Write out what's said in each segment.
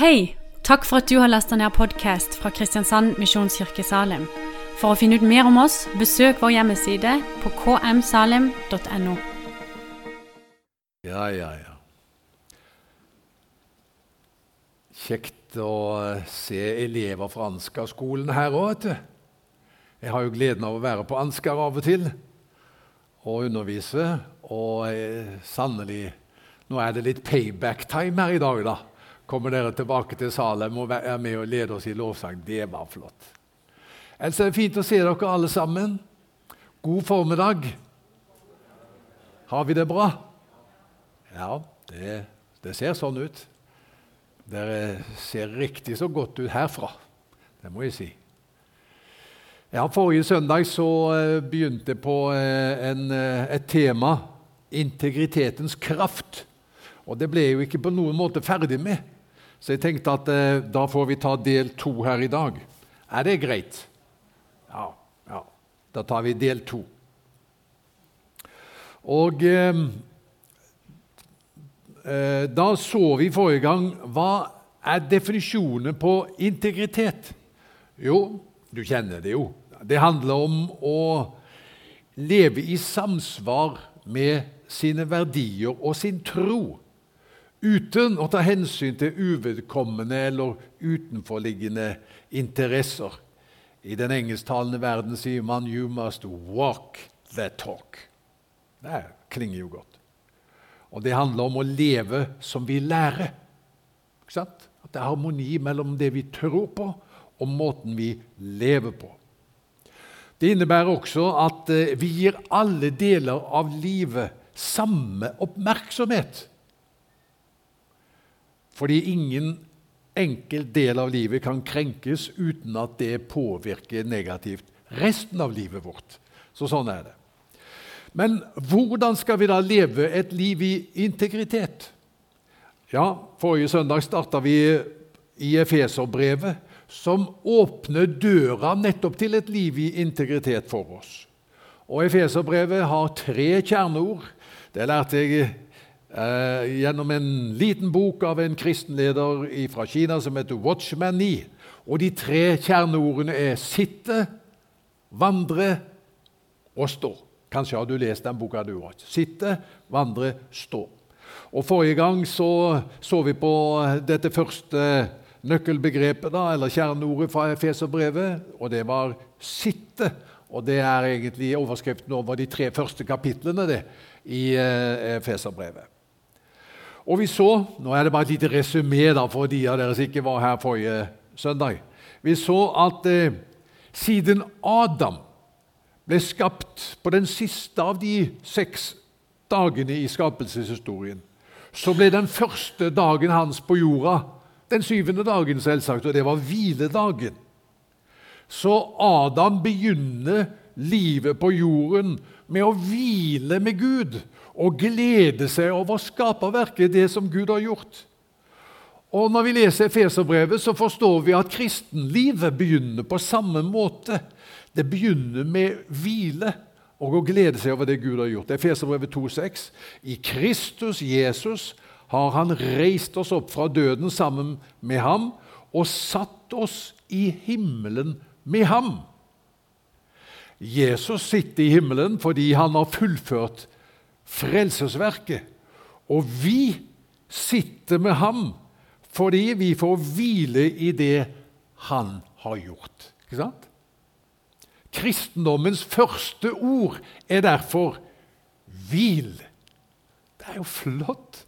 Hei! Takk for at du har lasta ned podkast fra Kristiansand Misjonskirke Salim. For å finne ut mer om oss, besøk vår hjemmeside på kmsalim.no. Ja, ja, ja. Kjekt å eh, se elever fra Ansgar-skolen her òg, vet du. Jeg har jo gleden av å være på Ansgar av og til og undervise. Og eh, sannelig Nå er det litt payback-time her i dag, da. Kommer dere tilbake til Salem og er med og leder oss i lovsang. Det var flott. Ellers er det fint å se dere alle sammen. God formiddag. Har vi det bra? Ja, det, det ser sånn ut. Dere ser riktig så godt ut herfra. Det må jeg si. Ja, Forrige søndag så eh, begynte jeg på eh, en, eh, et tema integritetens kraft. Og det ble jeg jo ikke på noen måte ferdig med. Så jeg tenkte at eh, da får vi ta del to her i dag. Er det greit? Ja. ja. Da tar vi del to. Og eh, eh, da så vi forrige gang hva er definisjonen på integritet. Jo, du kjenner det jo. Det handler om å leve i samsvar med sine verdier og sin tro uten å ta hensyn til uvedkommende eller utenforliggende interesser. I den engelsktalende verden sier man 'you must walk the talk'. Det klinger jo godt. Og det handler om å leve som vi lærer. At det er harmoni mellom det vi tror på, og måten vi lever på. Det innebærer også at eh, vi gir alle deler av livet samme oppmerksomhet. Fordi ingen enkel del av livet kan krenkes uten at det påvirker negativt resten av livet vårt. Så sånn er det. Men hvordan skal vi da leve et liv i integritet? Ja, Forrige søndag starta vi i Efeserbrevet, som åpner døra nettopp til et liv i integritet for oss. Og Efeserbrevet har tre kjerneord. Det lærte jeg eh, gjennom en liten bok av en kristenleder fra Kina som heter Watchman Nee. Og de tre kjerneordene er 'sitte', 'vandre' og 'stå'. Kanskje har du lest den boka du òg. Sitte, vandre, stå. Og Forrige gang så, så vi på dette første nøkkelbegrepet, da, eller kjerneordet fra Efeserbrevet, og det var 'sitte'. Og Det er egentlig overskriften over de tre første kapitlene det, i eh, Efeserbrevet. Og vi så Nå er det bare et lite resymé for de av dere som ikke var her forrige søndag. Vi så at eh, siden Adam ble skapt på den siste av de seks dagene i skapelseshistorien, så ble den første dagen hans på jorda den syvende dagen, selvsagt, og det var hviledagen. Så Adam begynner livet på jorden med å hvile med Gud og glede seg over skaperverket, det som Gud har gjort. Og Når vi leser Efeserbrevet, så forstår vi at kristenlivet begynner på samme måte. Det begynner med hvile og å glede seg over det Gud har gjort. Efeserbrevet 2,6.: I Kristus Jesus har Han reist oss opp fra døden sammen med ham og satt oss i himmelen med ham. Jesus sitter i himmelen fordi han har fullført frelsesverket. Og vi sitter med ham fordi vi får hvile i det han har gjort. Ikke sant? Kristendommens første ord er derfor 'hvil'. Det er jo flott.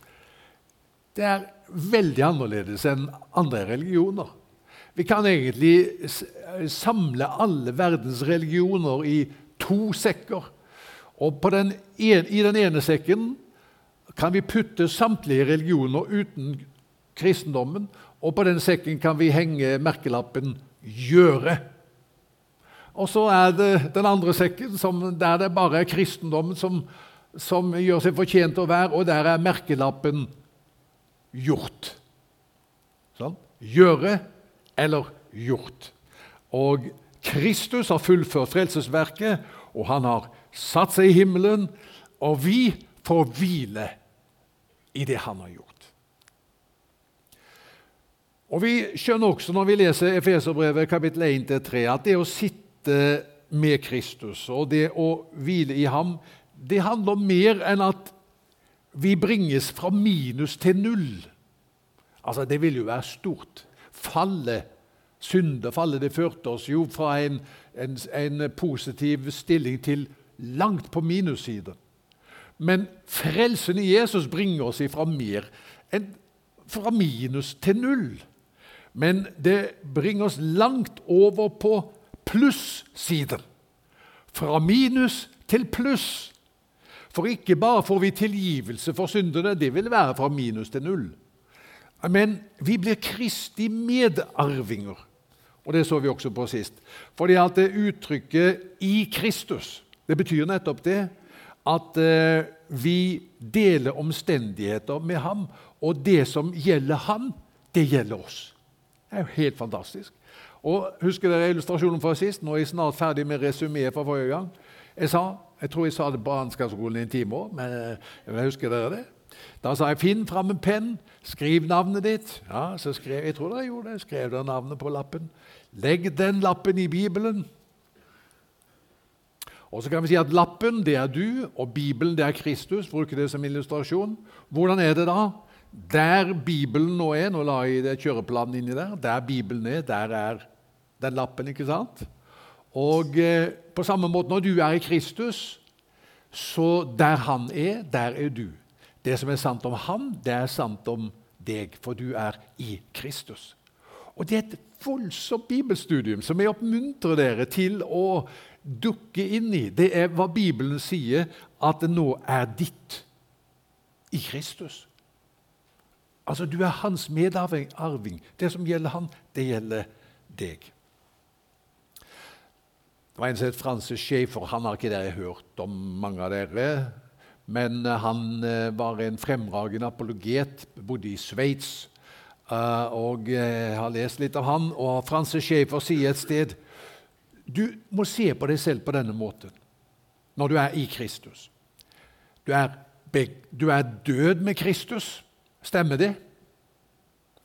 Det er veldig annerledes enn andre religioner. Vi kan egentlig samle alle verdens religioner i to sekker. Og den en, I den ene sekken kan vi putte samtlige religioner uten kristendommen. Og på den sekken kan vi henge merkelappen 'gjøre'. Og så er det den andre sekken, som, der det bare er kristendommen som, som gjør seg fortjent å være, og der er merkelappen 'gjort'. Sånn? Gjøre eller gjort. Og Kristus har fullført frelsesverket, og han har satt seg i himmelen, og vi får hvile i det han har gjort. Og Vi skjønner også når vi leser Efeserbrevet kapittel 1-3, at det å sitte med Kristus og det å hvile i ham, det handler om mer enn at vi bringes fra minus til null. Altså, Det vil jo være stort. Falle, syndefallet, det førte oss jo fra en, en, en positiv stilling til langt på minussiden. Men frelsen i Jesus bringer oss ifra mer enn fra minus til null. Men det bringer oss langt over på plussiden. Fra minus til pluss. For ikke bare får vi tilgivelse for syndene, det vil være fra minus til null. Men vi blir Kristi medarvinger. Og Det så vi også på sist. Fordi at det uttrykket 'i Kristus' det betyr nettopp det at eh, vi deler omstendigheter med ham, og det som gjelder ham, det gjelder oss. Det er jo helt fantastisk. Og Husker dere illustrasjonen fra sist? Nå er jeg snart ferdig med resumeet fra forrige gang. Jeg sa, jeg tror jeg sa det på Ansgarskolen i en time òg, men eh, jeg husker dere det? Da sa jeg 'finn fram en penn, skriv navnet ditt'. Ja, så skrev, Jeg tror dere gjorde det. Skrev dere navnet på lappen. Legg den lappen i Bibelen. Og så kan vi si at Lappen det er du, og Bibelen det er Kristus. bruker det som illustrasjon. Hvordan er det da? Der Bibelen nå er Nå la jeg det kjøreplanen inni der. Der Bibelen er, der er den lappen. ikke sant? Og eh, på samme måte når du er i Kristus, så der han er, der er du. Det som er sant om han, det er sant om deg, for du er i Kristus. Og Det er et voldsomt bibelstudium som jeg oppmuntrer dere til å dukke inn i. Det er hva Bibelen sier, at det nå er ditt i Kristus. Altså, Du er hans medarving. Det som gjelder han, det gjelder deg. Det var en som het Francis Schaefer. Han har ikke dere hørt om, mange av dere. Men eh, han eh, var en fremragende apologet, bodde i Sveits. Eh, og jeg har lest litt av han, og Francis Schaefer sier et sted du må se på deg selv på denne måten når du er i Kristus. Du er, du er død med Kristus. Stemmer det?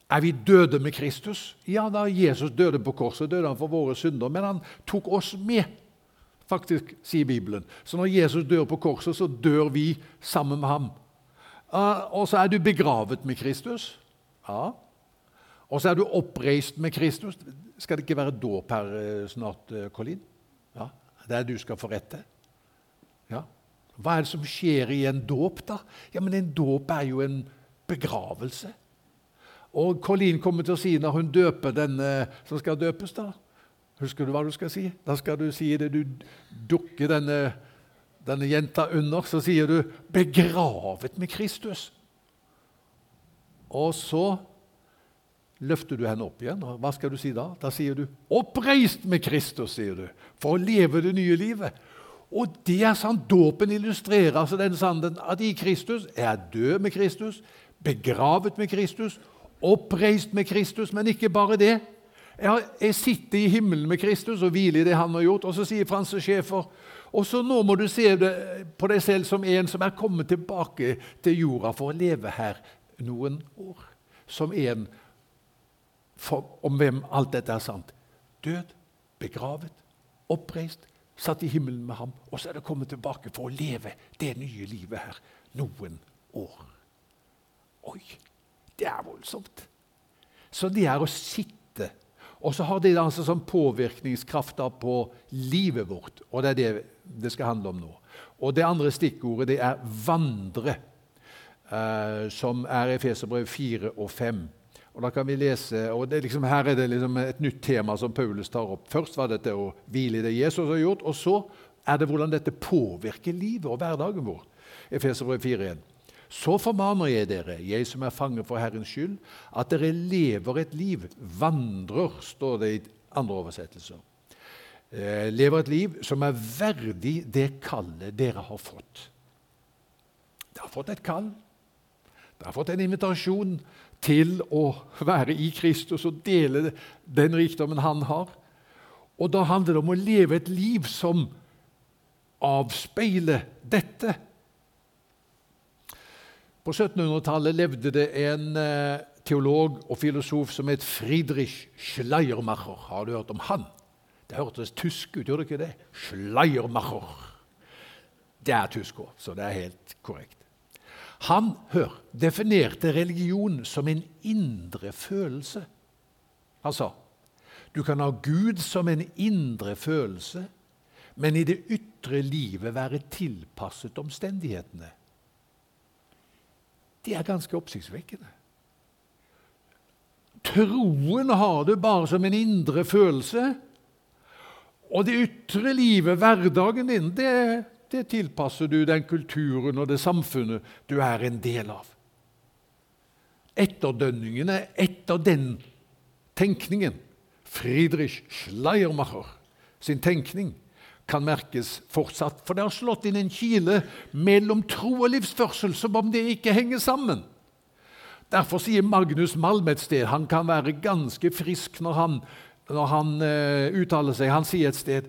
Er vi døde med Kristus? Ja, da Jesus døde på korset, døde han for våre synder, men han tok oss med faktisk, sier Bibelen. Så når Jesus dør på korset, så dør vi sammen med ham. Og så er du begravet med Kristus. Ja. Og så er du oppreist med Kristus. Skal det ikke være dåp her eh, snart, eh, Colin? Ja, Det er du skal forrette? Ja. Hva er det som skjer i en dåp, da? Ja, men En dåp er jo en begravelse. Og Colin kommer til å si når hun døper den som skal døpes, da Husker du hva du skal si? Da skal du si det du dukker denne, denne jenta under, så sier du 'begravet med Kristus'. Og så løfter du henne opp igjen. og Hva skal du si da? Da sier du 'oppreist med Kristus', sier du, for å leve det nye livet. Og det er sånn dåpen illustrerer altså den sannheten at i Kristus er jeg død med Kristus, begravet med Kristus, oppreist med Kristus, men ikke bare det. Jeg, jeg sitter i himmelen med Kristus og hviler i det han har gjort. Og så sier Franse Schäfer og så nå må du se på deg selv som en som er kommet tilbake til jorda for å leve her noen år. Som en for, om hvem alt dette er sant. Død, begravet, oppreist, satt i himmelen med ham. Og så er det kommet tilbake for å leve det nye livet her noen år. Oi, det er voldsomt. Så det er å sitte og så har det altså sånn påvirkningskraft på livet vårt, og det er det det skal handle om nå. Og Det andre stikkordet det er 'vandre', eh, som er i Feserbrev 4 og 5. Og da kan vi lese, og liksom, Her er det liksom et nytt tema som Paulus tar opp. Først var dette å hvile i det Jesus har gjort, og så er det hvordan dette påvirker livet og hverdagen vår. Efeserbrev 4.1. Så formaner jeg dere, jeg som er fange for Herrens skyld, at dere lever et liv, vandrer, står det i andre oversettelser. Eh, lever et liv som er verdig det kallet dere har fått. Dere har fått et kall. Dere har fått en invitasjon til å være i Kristus og dele den rikdommen han har. Og da handler det om å leve et liv som avspeiler dette. På 1700-tallet levde det en eh, teolog og filosof som het Friedrich Schleiermacher. Har du hørt om han? Det hørtes tysk ut, gjorde det ikke det? Schleiermacher. Det er tysk òg, så det er helt korrekt. Han hør, definerte religion som en indre følelse. Han sa du kan ha Gud som en indre følelse, men i det ytre livet være tilpasset omstendighetene. Det er ganske oppsiktsvekkende. Troen har det bare som en indre følelse. Og det ytre livet, hverdagen din, det, det tilpasser du den kulturen og det samfunnet du er en del av. Etterdønningene etter den tenkningen, Friedrich Schleiermacher sin tenkning, kan merkes fortsatt. For det har slått inn en kile mellom tro og livsførsel, som om det ikke henger sammen. Derfor sier Magnus Malm et sted Han kan være ganske frisk når han, når han uh, uttaler seg. Han sier et sted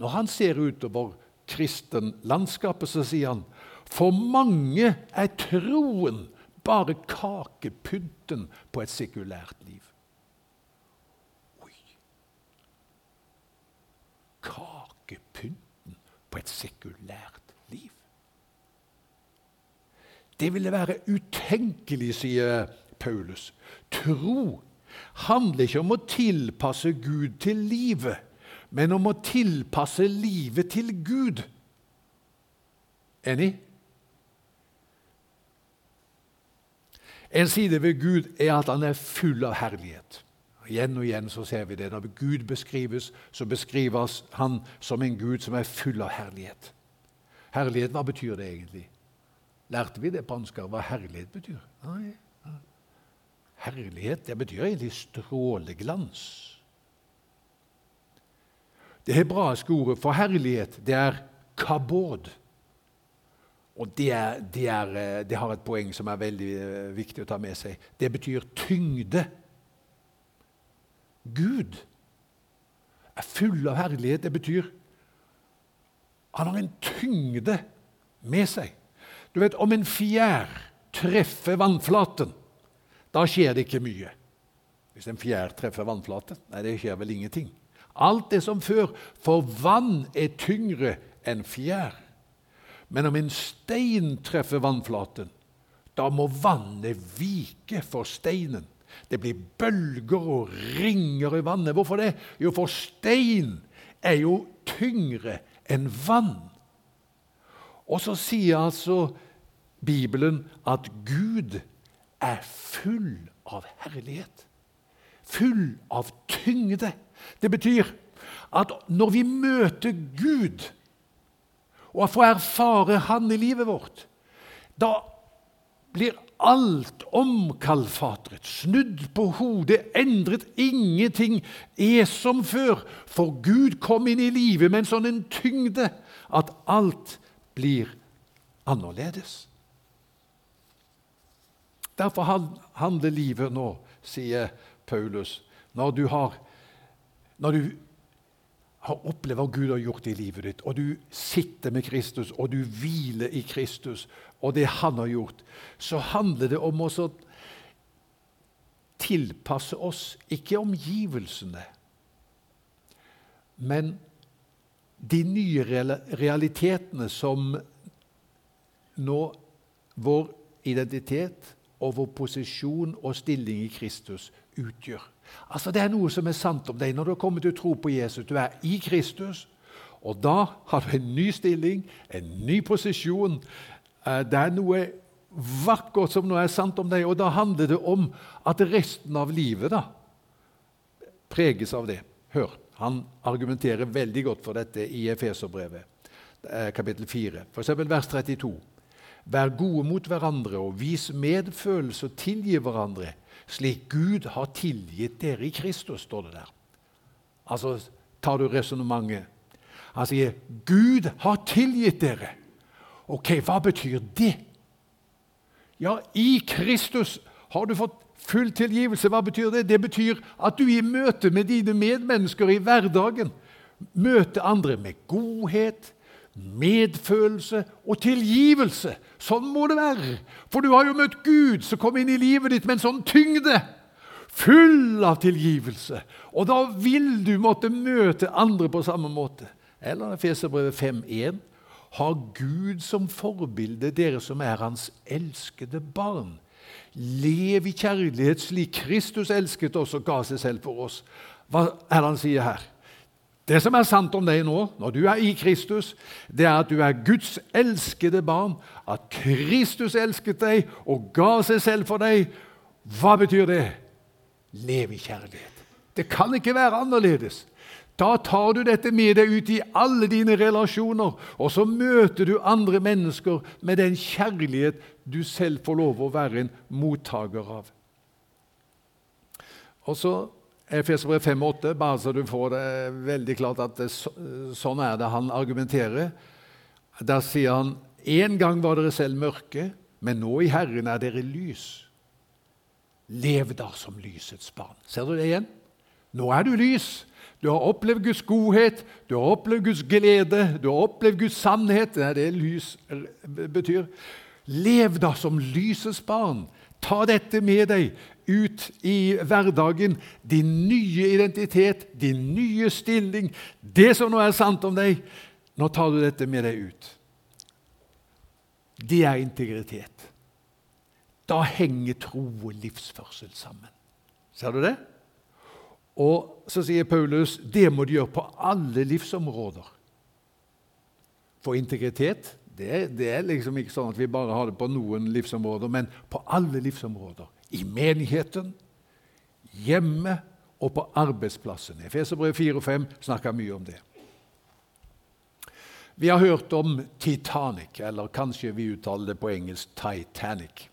Når han ser utover kristenlandskapet, så sier han For mange er troen bare kakepynten på et sekulært liv. Oi Kakepynten på et sekulært liv. Det ville være utenkelig, sier Paulus. Tro handler ikke om å tilpasse Gud til livet, men om å tilpasse livet til Gud. Enig? En side ved Gud er at han er full av herlighet. Igjen og igjen så ser vi det. Når Gud beskrives, så beskrives han som en Gud som er full av herlighet. Herlighet, hva betyr det egentlig? Lærte vi det på Ansgar, hva herlighet betyr? Nei. Herlighet det betyr egentlig stråleglans. Det hebraiske ordet for herlighet det er kabod. Og det, det, er, eh, det, har et poeng som er veldig eh, viktig å ta med seg. Det betyr tyngde. Gud er full av herlighet. Det betyr han har en tyngde med seg. Du vet, Om en fjær treffer vannflaten, da skjer det ikke mye. Hvis en fjær treffer vannflaten? Nei, det skjer vel ingenting. Alt er som før, for vann er tyngre enn fjær. Men om en stein treffer vannflaten, da må vannet vike for steinen. Det blir bølger og ringer i vannet. Hvorfor det? Jo, for stein er jo tyngre enn vann. Og så sier altså Bibelen at Gud er full av herlighet. Full av tyngde. Det betyr at når vi møter Gud og får erfare Han i livet vårt, da blir alt omkalfatret, snudd på hodet, endret. Ingenting er som før, for Gud kom inn i livet med en sånn tyngde at alt blir annerledes. Derfor handler livet nå, sier Paulus, når du har, når du har opplevd hva Gud har gjort i livet ditt, og du sitter med Kristus, og du hviler i Kristus og det Han har gjort, så handler det om å tilpasse oss, ikke omgivelsene, men de nye realitetene som nå vår identitet og vår posisjon og stilling i Kristus utgjør. Altså Det er noe som er sant om deg når du har kommet til å tro på Jesus. Du er i Kristus, og da har du en ny stilling, en ny posisjon. Eh, det er noe vakkert som nå er sant om deg, og da handler det om at resten av livet da preges av det. Hør, han argumenterer veldig godt for dette i Efeserbrevet, eh, kapittel 4, f.eks. vers 32. Vær gode mot hverandre og vis medfølelse og tilgi hverandre, slik Gud har tilgitt dere i Kristus, står det der. Altså tar du resonnementet. Han sier 'Gud har tilgitt dere'. Ok, hva betyr det? Ja, i Kristus har du fått full tilgivelse. Hva betyr det? Det betyr at du i møte med dine medmennesker i hverdagen møter andre med godhet, medfølelse og tilgivelse. Sånn må det være. For du har jo møtt Gud som kom inn i livet ditt med en sånn tyngde. Full av tilgivelse. Og da vil du måtte møte andre på samme måte. Eller Feserbrevet 5.1. Har Gud som forbilde dere som er hans elskede barn. Lev i kjærlighet slik Kristus elsket oss og ga seg selv for oss. Hva er det han sier her? Det som er sant om deg nå, når du er i Kristus, det er at du er Guds elskede barn, at Kristus elsket deg og ga seg selv for deg. Hva betyr det? Lev i kjærlighet. Det kan ikke være annerledes. Da tar du dette med deg ut i alle dine relasjoner, og så møter du andre mennesker med den kjærlighet du selv får lov å være en mottaker av. Og så Efeserbrev 5,8, bare så du får det veldig klart at det, sånn er det han argumenterer. Der sier han en gang var dere selv mørke, men nå i Herren er dere lys. Lev da som lysets barn. Ser du det igjen? Nå er du lys. Du har opplevd Guds godhet, du har opplevd Guds glede, du har opplevd Guds sannhet. Det er det lys betyr. Lev da som lysets barn. Ta dette med deg ut i hverdagen. Din nye identitet, din nye stilling, det som nå er sant om deg. Nå tar du dette med deg ut. Det er integritet. Da henger tro og livsførsel sammen. Ser du det? Og så sier Paulus det må du gjøre på alle livsområder. For integritet det, det, er liksom ikke sånn at vi bare har det på noen livsområder, men på alle livsområder. I menigheten, hjemme og på arbeidsplassen. Efeserbrev 4 og 5 snakker mye om det. Vi har hørt om Titanic, eller kanskje vi uttaler det på engelsk Titanic.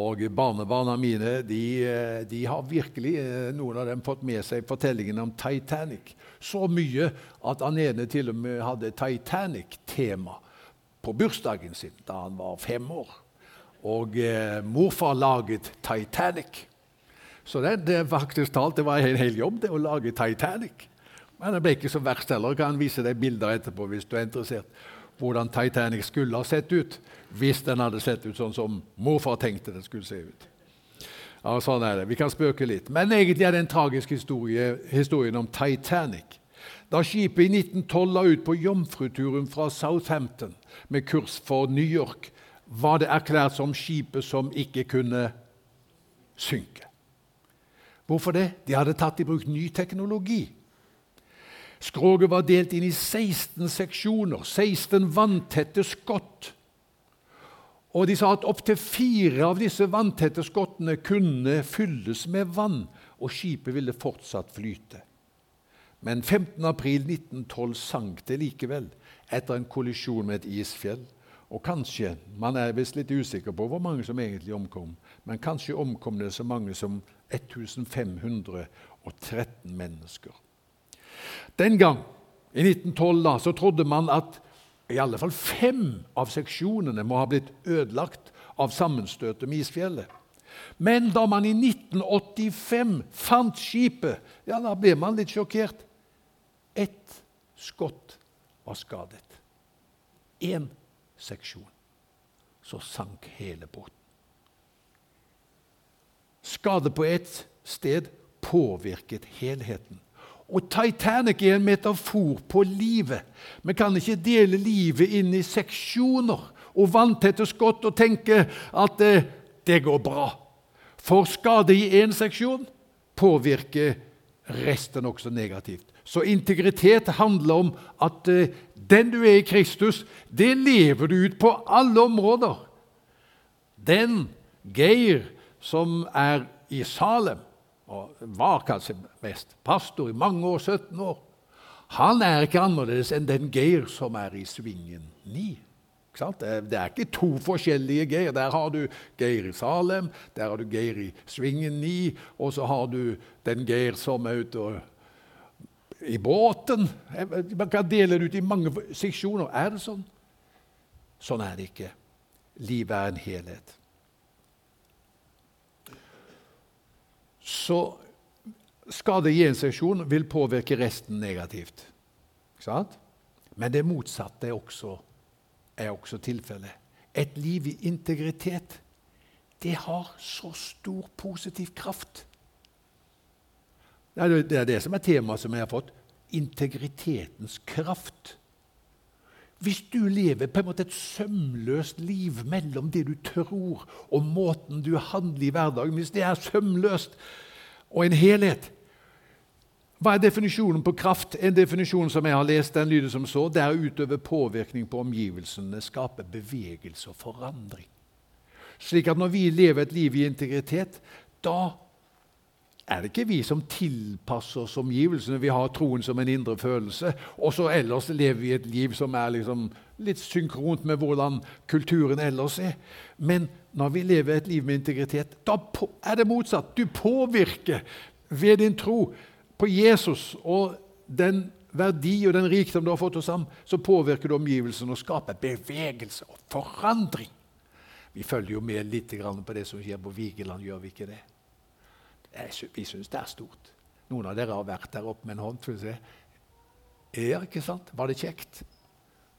Og Barnebarna mine de, de, har virkelig eh, noen av dem fått med seg fortellingen om Titanic. Så mye at han ene til og med hadde Titanic-tema på bursdagen sin da han var fem år. Og eh, morfar laget Titanic. Så det, det, faktisk talt, det var en hel jobb det å lage Titanic. Men det ble ikke så verst heller. Kan vise deg bilder etterpå hvis du er interessert. Hvordan Titanic skulle ha sett ut hvis den hadde sett ut sånn som morfar tenkte den skulle se ut. Ja, sånn er det. Vi kan spøke litt. Men egentlig er det en tragisk historie, historien om Titanic. Da skipet i 1912 la ut på jomfruturen fra Southampton med kurs for New York, var det erklært som skipet som ikke kunne synke. Hvorfor det? De hadde tatt i bruk ny teknologi. Skroget var delt inn i 16 seksjoner, 16 vanntette skott. Og de sa at opptil fire av disse vanntette skottene kunne fylles med vann, og skipet ville fortsatt flyte. Men 15. april 1912 sank det likevel etter en kollisjon med et isfjell. Og kanskje, Man er visst litt usikker på hvor mange som egentlig omkom, men kanskje omkom det så mange som 1513 mennesker. Den gang, i 1912, da, så trodde man at i alle fall fem av seksjonene må ha blitt ødelagt av sammenstøtet med isfjellet. Men da man i 1985 fant skipet, ja, da ble man litt sjokkert. Ett skott var skadet. Én seksjon. Så sank hele båten. Skade på ett sted påvirket helheten. Og Titanic er en metafor på livet. Vi kan ikke dele livet inn i seksjoner og vanntette skott og tenke at eh, det går bra. For skade i én seksjon påvirker resten også negativt. Så integritet handler om at uh, den du er i Kristus, det lever du ut på alle områder. Den Geir som er i Salem, og var kanskje mest pastor i mange år, 17 år, han er ikke annerledes enn den Geir som er i Svingen 9. Det er ikke to forskjellige Geir. Der har du Geir i Salem, der har du Geir i Svingen 9, og så har du den Geir som er ute og i båten. Man kan dele det ut i mange seksjoner. Er det sånn? Sånn er det ikke. Livet er en helhet. Så skade i én seksjon vil påvirke resten negativt. Men det motsatte er også, er også tilfellet. Et liv i integritet, det har så stor positiv kraft. Det er det som er temaet som jeg har fått. Integritetens kraft. Hvis du lever på en måte et sømløst liv mellom det du tror, og måten du handler i hverdagen Hvis det er sømløst og en helhet Hva er definisjonen på kraft? En definisjon som jeg har lest, den lyder som så. Det er å utøve påvirkning på omgivelsene, skape bevegelse og forandring. Slik at når vi lever et liv i integritet, da er det ikke vi som tilpasser oss omgivelsene. Vi har troen som en indre følelse. Og så ellers lever vi et liv som er liksom litt synkront med hvordan kulturen ellers er. Men når vi lever et liv med integritet, da er det motsatt. Du påvirker ved din tro på Jesus og den verdi og den rikdom du har fått hos ham, så påvirker du omgivelsene og skaper bevegelse og forandring. Vi følger jo med litt på det som skjer på Vigeland, gjør vi ikke det? Vi syns det er stort. Noen av dere har vært der oppe med en hånd. for å se. Ja, ikke sant? Var det kjekt?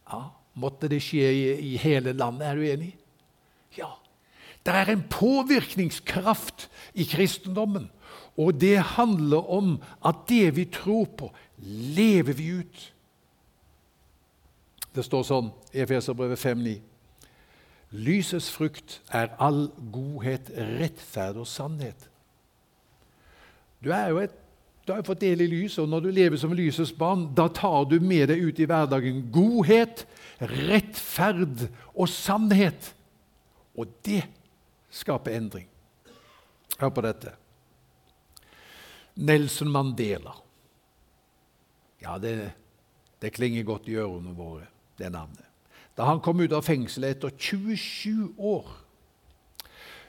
Ja. Måtte det skje i, i hele landet? Er du enig? Ja. Det er en påvirkningskraft i kristendommen. Og det handler om at det vi tror på, lever vi ut. Det står sånn i Efeserbrevet 5,9.: Lysets frukt er all godhet, rettferd og sannhet. Du, et, du har jo fått del i lyset, og når du lever som lysets barn, da tar du med deg ut i hverdagen godhet, rettferd og sannhet. Og det skaper endring. Hør på dette. Nelson Mandela. Ja, det, det klinger godt i ørene våre, det navnet. Da han kom ut av fengselet etter 27 år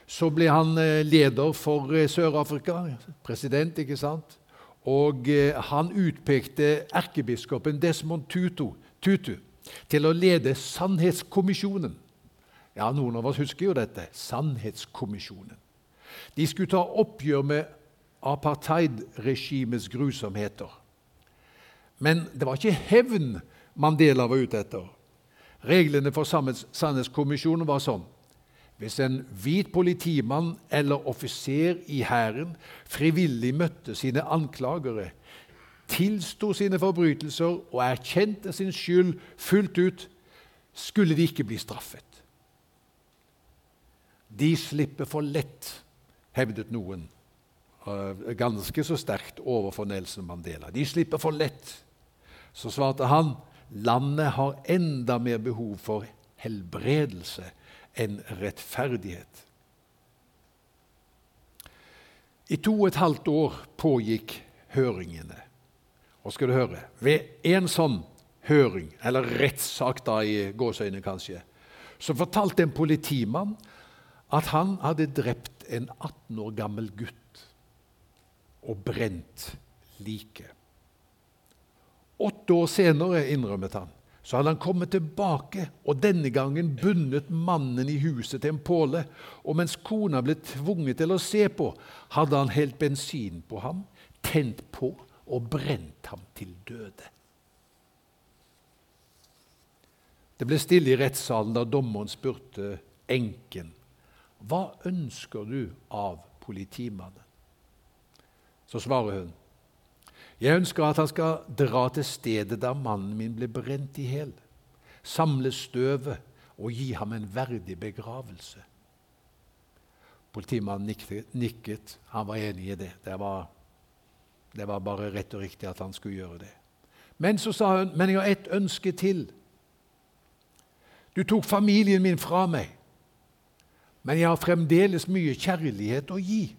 så ble han eh, leder for eh, Sør-Afrika, president, ikke sant? Og eh, han utpekte erkebiskopen Desmond Tutu, Tutu til å lede Sannhetskommisjonen. Ja, Noen av oss husker jo dette. Sannhetskommisjonen. De skulle ta oppgjør med apartheidregimets grusomheter. Men det var ikke hevn Mandela var ute etter. Reglene for Sannhetskommisjonen var sånn hvis en hvit politimann eller offiser i hæren frivillig møtte sine anklagere, tilsto sine forbrytelser og erkjente sin skyld fullt ut, skulle de ikke bli straffet. De slipper for lett, hevdet noen, eh, ganske så sterkt overfor Nelson Mandela. De slipper for lett. Så svarte han landet har enda mer behov for helbredelse en rettferdighet. I to og et halvt år pågikk høringene. Og skal du høre, Ved en sånn høring, eller rettssak da i gåseøyne kanskje, så fortalte en politimann at han hadde drept en 18 år gammel gutt og brent liket. Åtte år senere, innrømmet han, så hadde han kommet tilbake og denne gangen bundet mannen i huset til en påle. Og mens kona ble tvunget til å se på, hadde han helt bensin på ham, tent på og brent ham til døde. Det ble stille i rettssalen da dommeren spurte enken hva ønsker du av politimannen. Så svarer hun jeg ønsker at han skal dra til stedet der mannen min ble brent i hjel, samle støvet og gi ham en verdig begravelse. Politimannen nikket. Han var enig i det. Det var, det var, bare rett og riktig at han skulle gjøre det. Men så sa hun, 'Men jeg har ett ønske til.' Du tok familien min fra meg, men jeg har fremdeles mye kjærlighet å gi.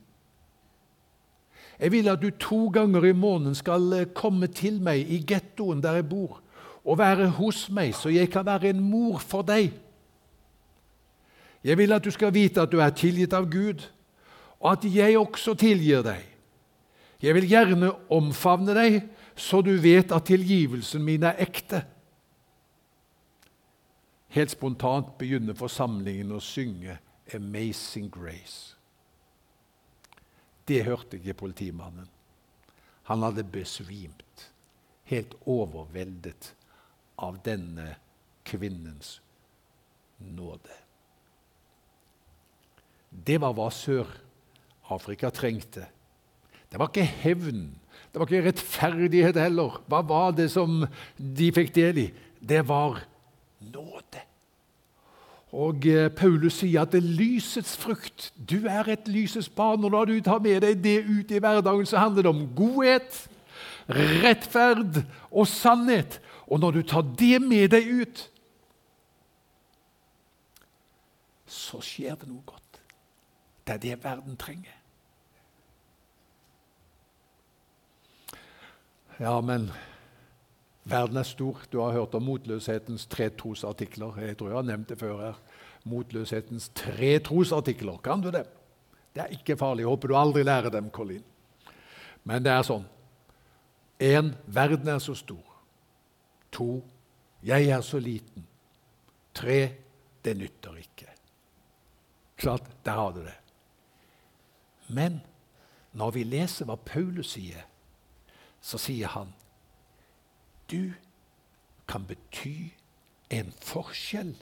Jeg vil at du to ganger i måneden skal eh, komme til meg i gettoen der jeg bor, og være hos meg, så jeg kan være en mor for deg. Jeg vil at du skal vite at du er tilgitt av Gud, og at jeg også tilgir deg. Jeg vil gjerne omfavne deg, så du vet at tilgivelsen min er ekte. Helt spontant begynner forsamlingen å synge 'Amazing Grace'. Det hørte ikke politimannen. Han hadde besvimt, helt overveldet av denne kvinnens nåde. Det var hva Sør-Afrika trengte. Det var ikke hevn, det var ikke rettferdighet heller. Hva var det som de fikk del i? Det var nåde. Og eh, Paulus sier at det er lysets frukt Du er et lysets barn. Og når du tar med deg det ut i hverdagen, så handler det om godhet, rettferd og sannhet. Og når du tar det med deg ut, så skjer det noe godt. Det er det verden trenger. Ja, men verden er stor. Du har hørt om motløshetens tre trosartikler. Jeg tror jeg har nevnt det før her. Motløshetens tre trosartikler. Kan du det? Det er ikke farlig. Jeg håper du aldri lærer dem, Colin. Men det er sånn. Én verden er så stor. To jeg er så liten. Tre det nytter ikke. Klart, Der har du det. Men når vi leser hva Paulus sier, så sier han du kan bety en forskjell.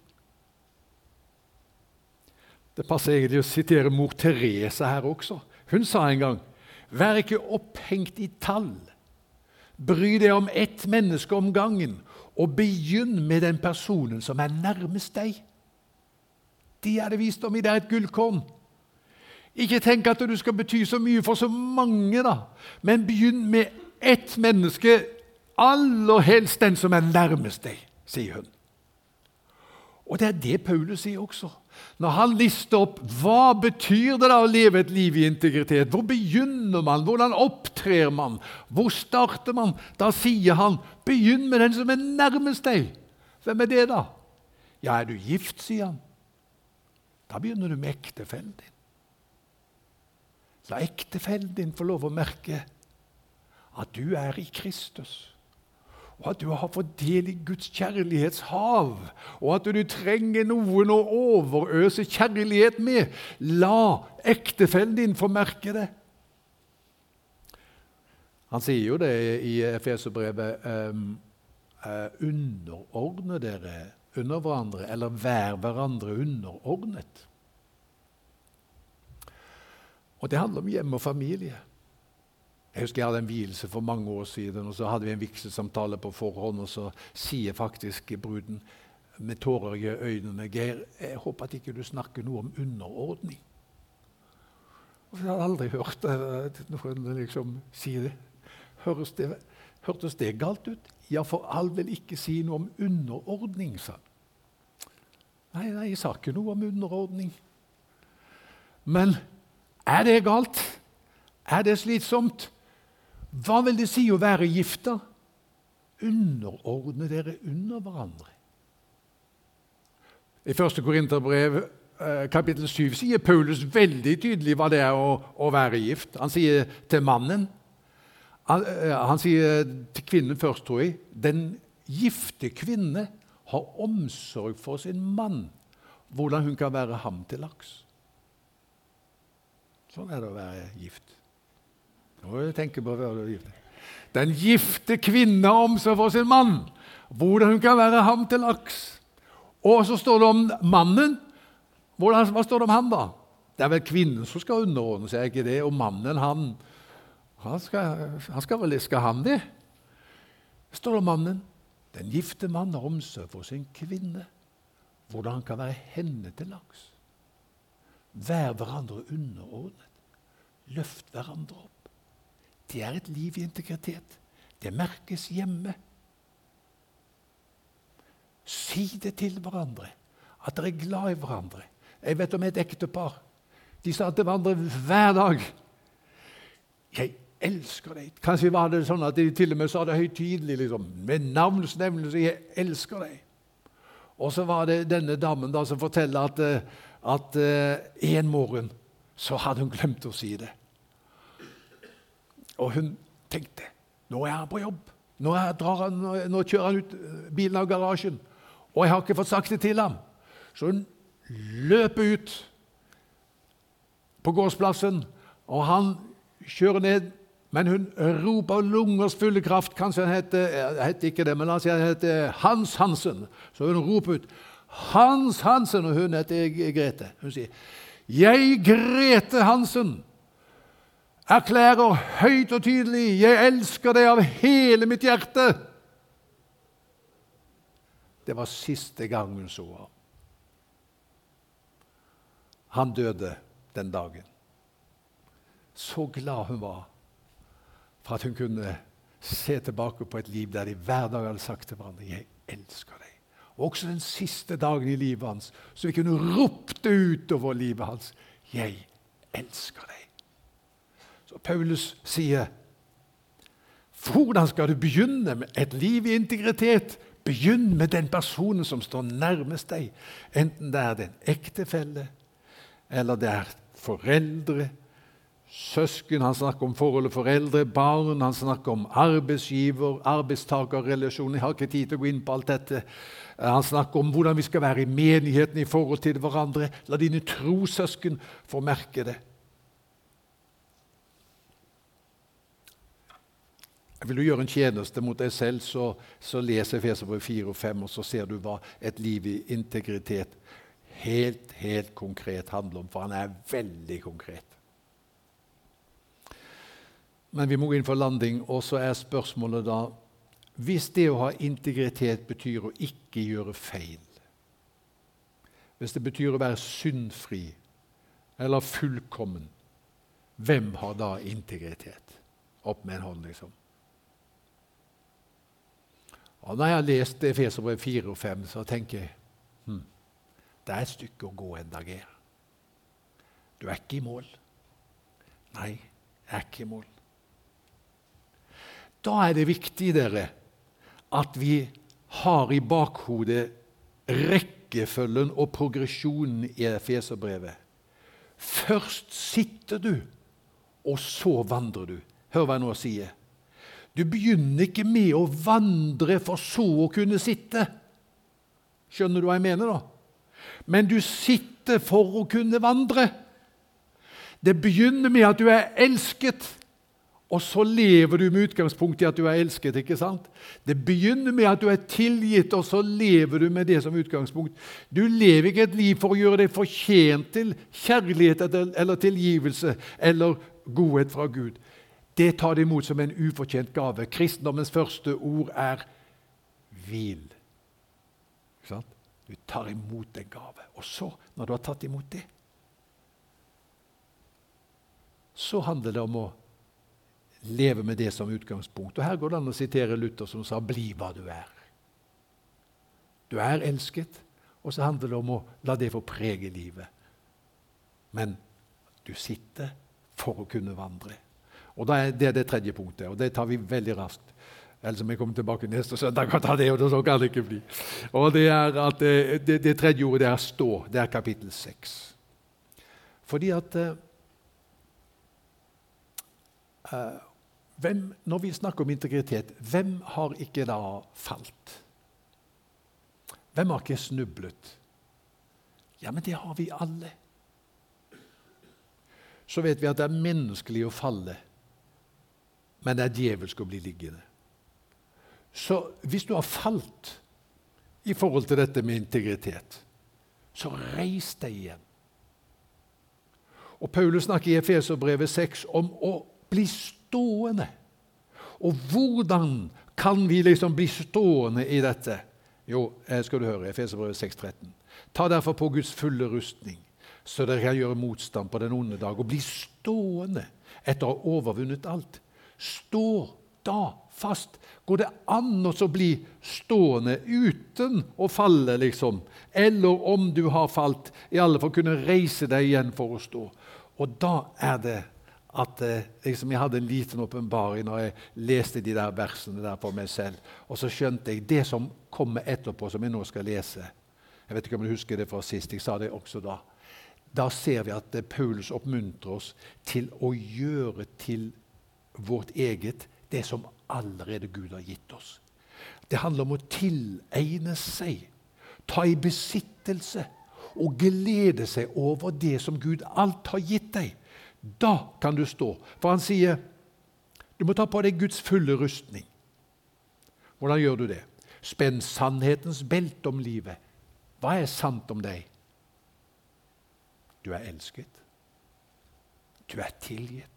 Det passer egentlig å sitere mor Teresa her også. Hun sa en gang Vær ikke opphengt i tall. Bry deg om ett menneske om gangen, og begynn med den personen som er nærmest deg. De er det visdom i. Det er et gullkorn. Ikke tenk at du skal bety så mye for så mange, da. men begynn med ett menneske, aller helst den som er nærmest deg, sier hun. Og det er det Paulus sier også. Når han lister opp hva betyr det da å leve et liv i integritet, hvor begynner man, hvordan opptrer man, hvor starter man, da sier han begynn med den som er nærmest deg. Hvem er det, da? Ja, er du gift, sier han. Da begynner du med ektefellen din. La ektefellen din få lov å merke at du er i Kristus. Og at du har fått del i Guds kjærlighetshav, og at du trenger noen å overøse kjærlighet med. La ektefellen din få merke det. Han sier jo det i Efeserbrevet um, uh, Underordne dere under hverandre, eller vær hverandre underordnet. Og det handler om hjem og familie. Jeg husker jeg hadde en vielse for mange år siden, og så hadde vi en vigselsamtale på forhånd, og så sier faktisk bruden med tårer i øynene Geir, jeg håper at ikke du snakker noe om underordning. Og Jeg hadde aldri hørt noen liksom si det. Det, hørtes det galt ut? Ja, for all del ikke si noe om underordning, sa han. Nei, nei, jeg sa ikke noe om underordning. Men er det galt? Er det slitsomt? Hva vil det si å være gifta? Underordne dere under hverandre. I 1. Korinterbrev eh, kapittel 7 sier Paulus veldig tydelig hva det er å, å være gift. Han sier til mannen han, eh, han, sier til kvinnen først, tror jeg Den gifte kvinne har omsorg for sin mann, hvordan hun kan være ham til laks. Sånn er det å være gift. Tenker på å være gift. Den gifte kvinne omsorg for sin mann, hvordan hun kan være ham til laks. Og så står det om mannen. Hvordan, hva står det om han, da? Det er vel kvinnen som skal underordne seg, ikke det? Og mannen, han han skal, han skal vel skal han det? står det om mannen. Den gifte mann har omsorg for sin kvinne, hvordan han kan være henne til laks. Vær hverandre underordnet. Løft hverandre opp. Det er et liv i integritet. Det merkes hjemme. Si det til hverandre, at dere er glad i hverandre. Jeg vet om et ektepar. De sa til hverandre hver dag 'Jeg elsker deg'. Kanskje var det sånn at de til og med sa det høytidelig, liksom, med navnsnevnelse. 'Jeg elsker deg'. Og så var det denne damen da som forteller at uh, at uh, en morgen så hadde hun glemt å si det. Og hun tenkte nå er han på jobb. Nå, han, nå, kjører han ut eh, bilen av garasjen. Og jeg har ikke fått sagt det til ham. Så hun løper ut på gårdsplassen, og han kjører ned Men hun roper lungers fulle kraft. Kanskje han heter, jeg heter ikke det, men la oss si han heter Hans Hansen. Så hun roper ut Hans Hansen, og hun heter Grete. Hun sier, 'Jeg, Grete Hansen, erklærer høyt og tydelig 'Jeg elsker deg av hele mitt hjerte'. Det var siste gang hun så ham. Han døde den dagen. Så glad hun var for at hun kunne se tilbake på et liv der de hver dag hadde sagt til hverandre 'Jeg elsker deg' og også den siste dagen i livet hans, så vi kunne det utover livet hans. 'Jeg elsker deg'. Så Paulus sier, 'Hvordan skal du begynne med et liv i integritet?' Begynn med den personen som står nærmest deg, enten det er den ektefelle, eller det er foreldre, søsken, han snakker om forholdet foreldre, barn, han snakker om arbeidsgiver, arbeidstakerrelasjoner. Jeg har ikke tid til å gå inn på alt dette. Han snakker om hvordan vi skal være i menigheten i forhold til hverandre. La dine trossøsken få merke det. Vil du gjøre en tjeneste mot deg selv, så, så les Efeserbrevet 4 og 5, og så ser du hva et liv i integritet helt, helt konkret handler om. For han er veldig konkret. Men vi må inn for landing, og så er spørsmålet da Hvis det å ha integritet betyr å ikke gjøre feil, hvis det betyr å være syndfri eller fullkommen, hvem har da integritet? Opp med en hånd, liksom. Og når jeg har lest Efeserbrev 4 og 5, så tenker jeg hm, det er et stykke å gå enda, her. Du er ikke i mål. Nei, jeg er ikke i mål. Da er det viktig dere, at vi har i bakhodet rekkefølgen og progresjonen i Efeserbrevet. Først sitter du, og så vandrer du. Hør hva jeg nå sier. Du begynner ikke med å vandre for så å kunne sitte. Skjønner du hva jeg mener, da? Men du sitter for å kunne vandre. Det begynner med at du er elsket. Og så lever du med utgangspunkt i at du er elsket. ikke sant? Det begynner med at du er tilgitt, og så lever du med det som utgangspunkt. Du lever ikke et liv for å gjøre deg fortjent til kjærlighet eller tilgivelse eller godhet fra Gud. Det tar de imot som en ufortjent gave. Kristendommens første ord er hvil. Du tar imot en gave. Og så, når du har tatt imot det, så handler det om å leve med det som utgangspunkt. Og Her går det an å sitere Luther, som sa 'bli hva du er'. Du er elsket, og så handler det om å la det få prege livet. Men du sitter for å kunne vandre. Og Det er Det tredje punktet, og det tar vi veldig raskt. Ellers må jeg komme tilbake neste søndag og ta det, og så kan det ikke bli. Og Det er at det, det, det tredje ordet det er 'stå'. Det er kapittel 6. Fordi at uh, hvem, Når vi snakker om integritet, hvem har ikke da falt? Hvem har ikke snublet? Ja, men det har vi alle. Så vet vi at det er menneskelig å falle, men det er å bli liggende. Så hvis du har falt i forhold til dette med integritet, så reis deg igjen. Og Paulus snakker i Efeserbrevet 6 om å bli stående. Og hvordan kan vi liksom bli stående i dette? Jo, skal du høre, Efeserbrevet 6,13. Ta derfor på Guds fulle rustning, så dere kan gjøre motstand på den onde dag, og bli stående etter å ha overvunnet alt. Stå da fast. Går det an å bli stående uten å falle, liksom? Eller om du har falt, i alle fall kunne reise deg igjen for å stå. Og da er det at eh, liksom, jeg hadde en liten åpenbaring når jeg leste de der versene der for meg selv. Og så skjønte jeg det som kommer etterpå, som jeg nå skal lese. Jeg vet ikke om du husker det fra sist. Jeg sa det også da. Da ser vi at eh, Paulus oppmuntrer oss til å gjøre til vårt eget det som allerede Gud har gitt oss. Det handler om å tilegne seg, ta i besittelse og glede seg over det som Gud alt har gitt deg. Da kan du stå. For han sier Du må ta på deg Guds fulle rustning. Hvordan gjør du det? Spenn sannhetens belte om livet. Hva er sant om deg? Du er elsket. Du er tilgitt.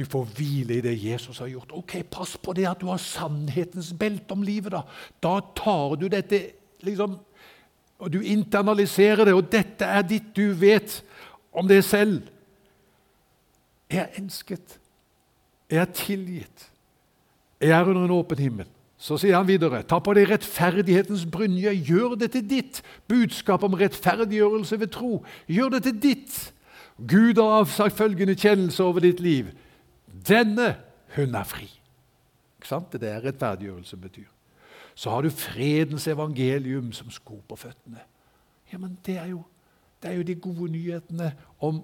Du får hvile i det Jesus har gjort. Ok, Pass på det at du har sannhetens belte om livet. Da Da tar du dette liksom, og Du internaliserer det, og dette er ditt du vet om det selv. Jeg er elsket. Jeg er tilgitt. Jeg er under en åpen himmel. Så sier han videre.: Ta på deg rettferdighetens brynje, gjør det til ditt. Budskap om rettferdiggjørelse ved tro. Gjør det til ditt. Gud har avsagt følgende kjennelse over ditt liv. Denne hun er fri. Ikke sant? Det er rettferdiggjørelse betyr. Så har du fredens evangelium som sko på føttene. Ja, men det er jo, det er jo de gode nyhetene om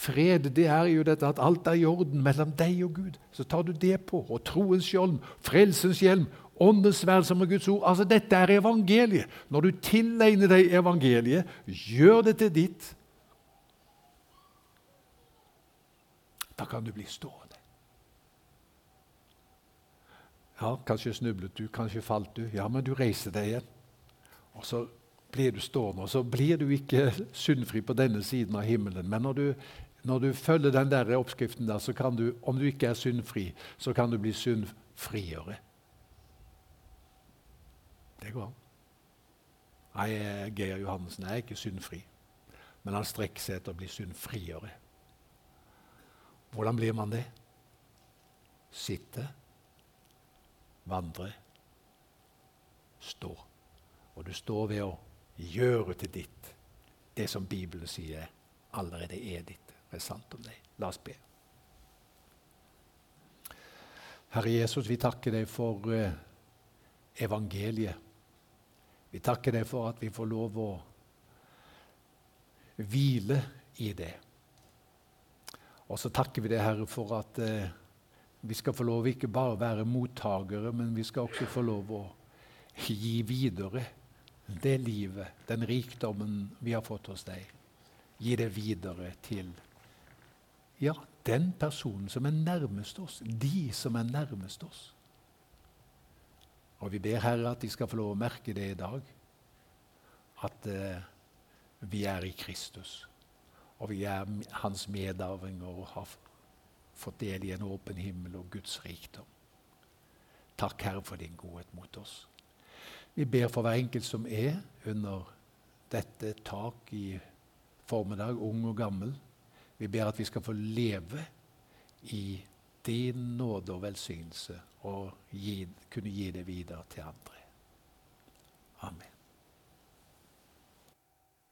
Fred det er jo dette at alt er i orden mellom deg og Gud. Så tar du det på. Og troens hjelm, frelsens hjelm, åndens sverd som er Guds ord. Altså Dette er evangeliet. Når du tilegner deg evangeliet, gjør det til ditt. Da kan du bli stående. Ja, Kanskje snublet du, kanskje falt du. Ja, men du reiser deg igjen. Og så blir du stående. Og så blir du ikke syndfri på denne siden av himmelen. Men når du når du følger den der oppskriften, der, så kan du, om du ikke er syndfri, så kan du bli syndfriere. Det går an. Nei, Geir Johannessen er ikke syndfri, men han strekker seg etter å bli syndfriere. Hvordan blir man det? Sitte, vandre, stå. Og du står ved å gjøre til ditt det som Bibelen sier allerede er ditt Det er sant om deg. La oss be. Herre Jesus, vi takker deg for uh, evangeliet. Vi takker deg for at vi får lov å hvile i det. Og så takker vi deg, Herre, for at uh, vi skal få lov ikke bare være mottakere, men vi skal også få lov å gi videre det livet, den rikdommen vi har fått hos deg. Gi det videre til ja, den personen som er nærmest oss. De som er nærmest oss. Og vi ber Herre at de skal få lov å merke det i dag. At eh, vi er i Kristus. Og vi er hans medarvinger og har fått del i en åpen himmel og Guds rikdom. Takk, Herre, for din godhet mot oss. Vi ber for hver enkelt som er under dette tak i formiddag, ung og gammel. Vi ber at vi skal få leve i din nåde og velsignelse og gi, kunne gi det videre til andre. Amen.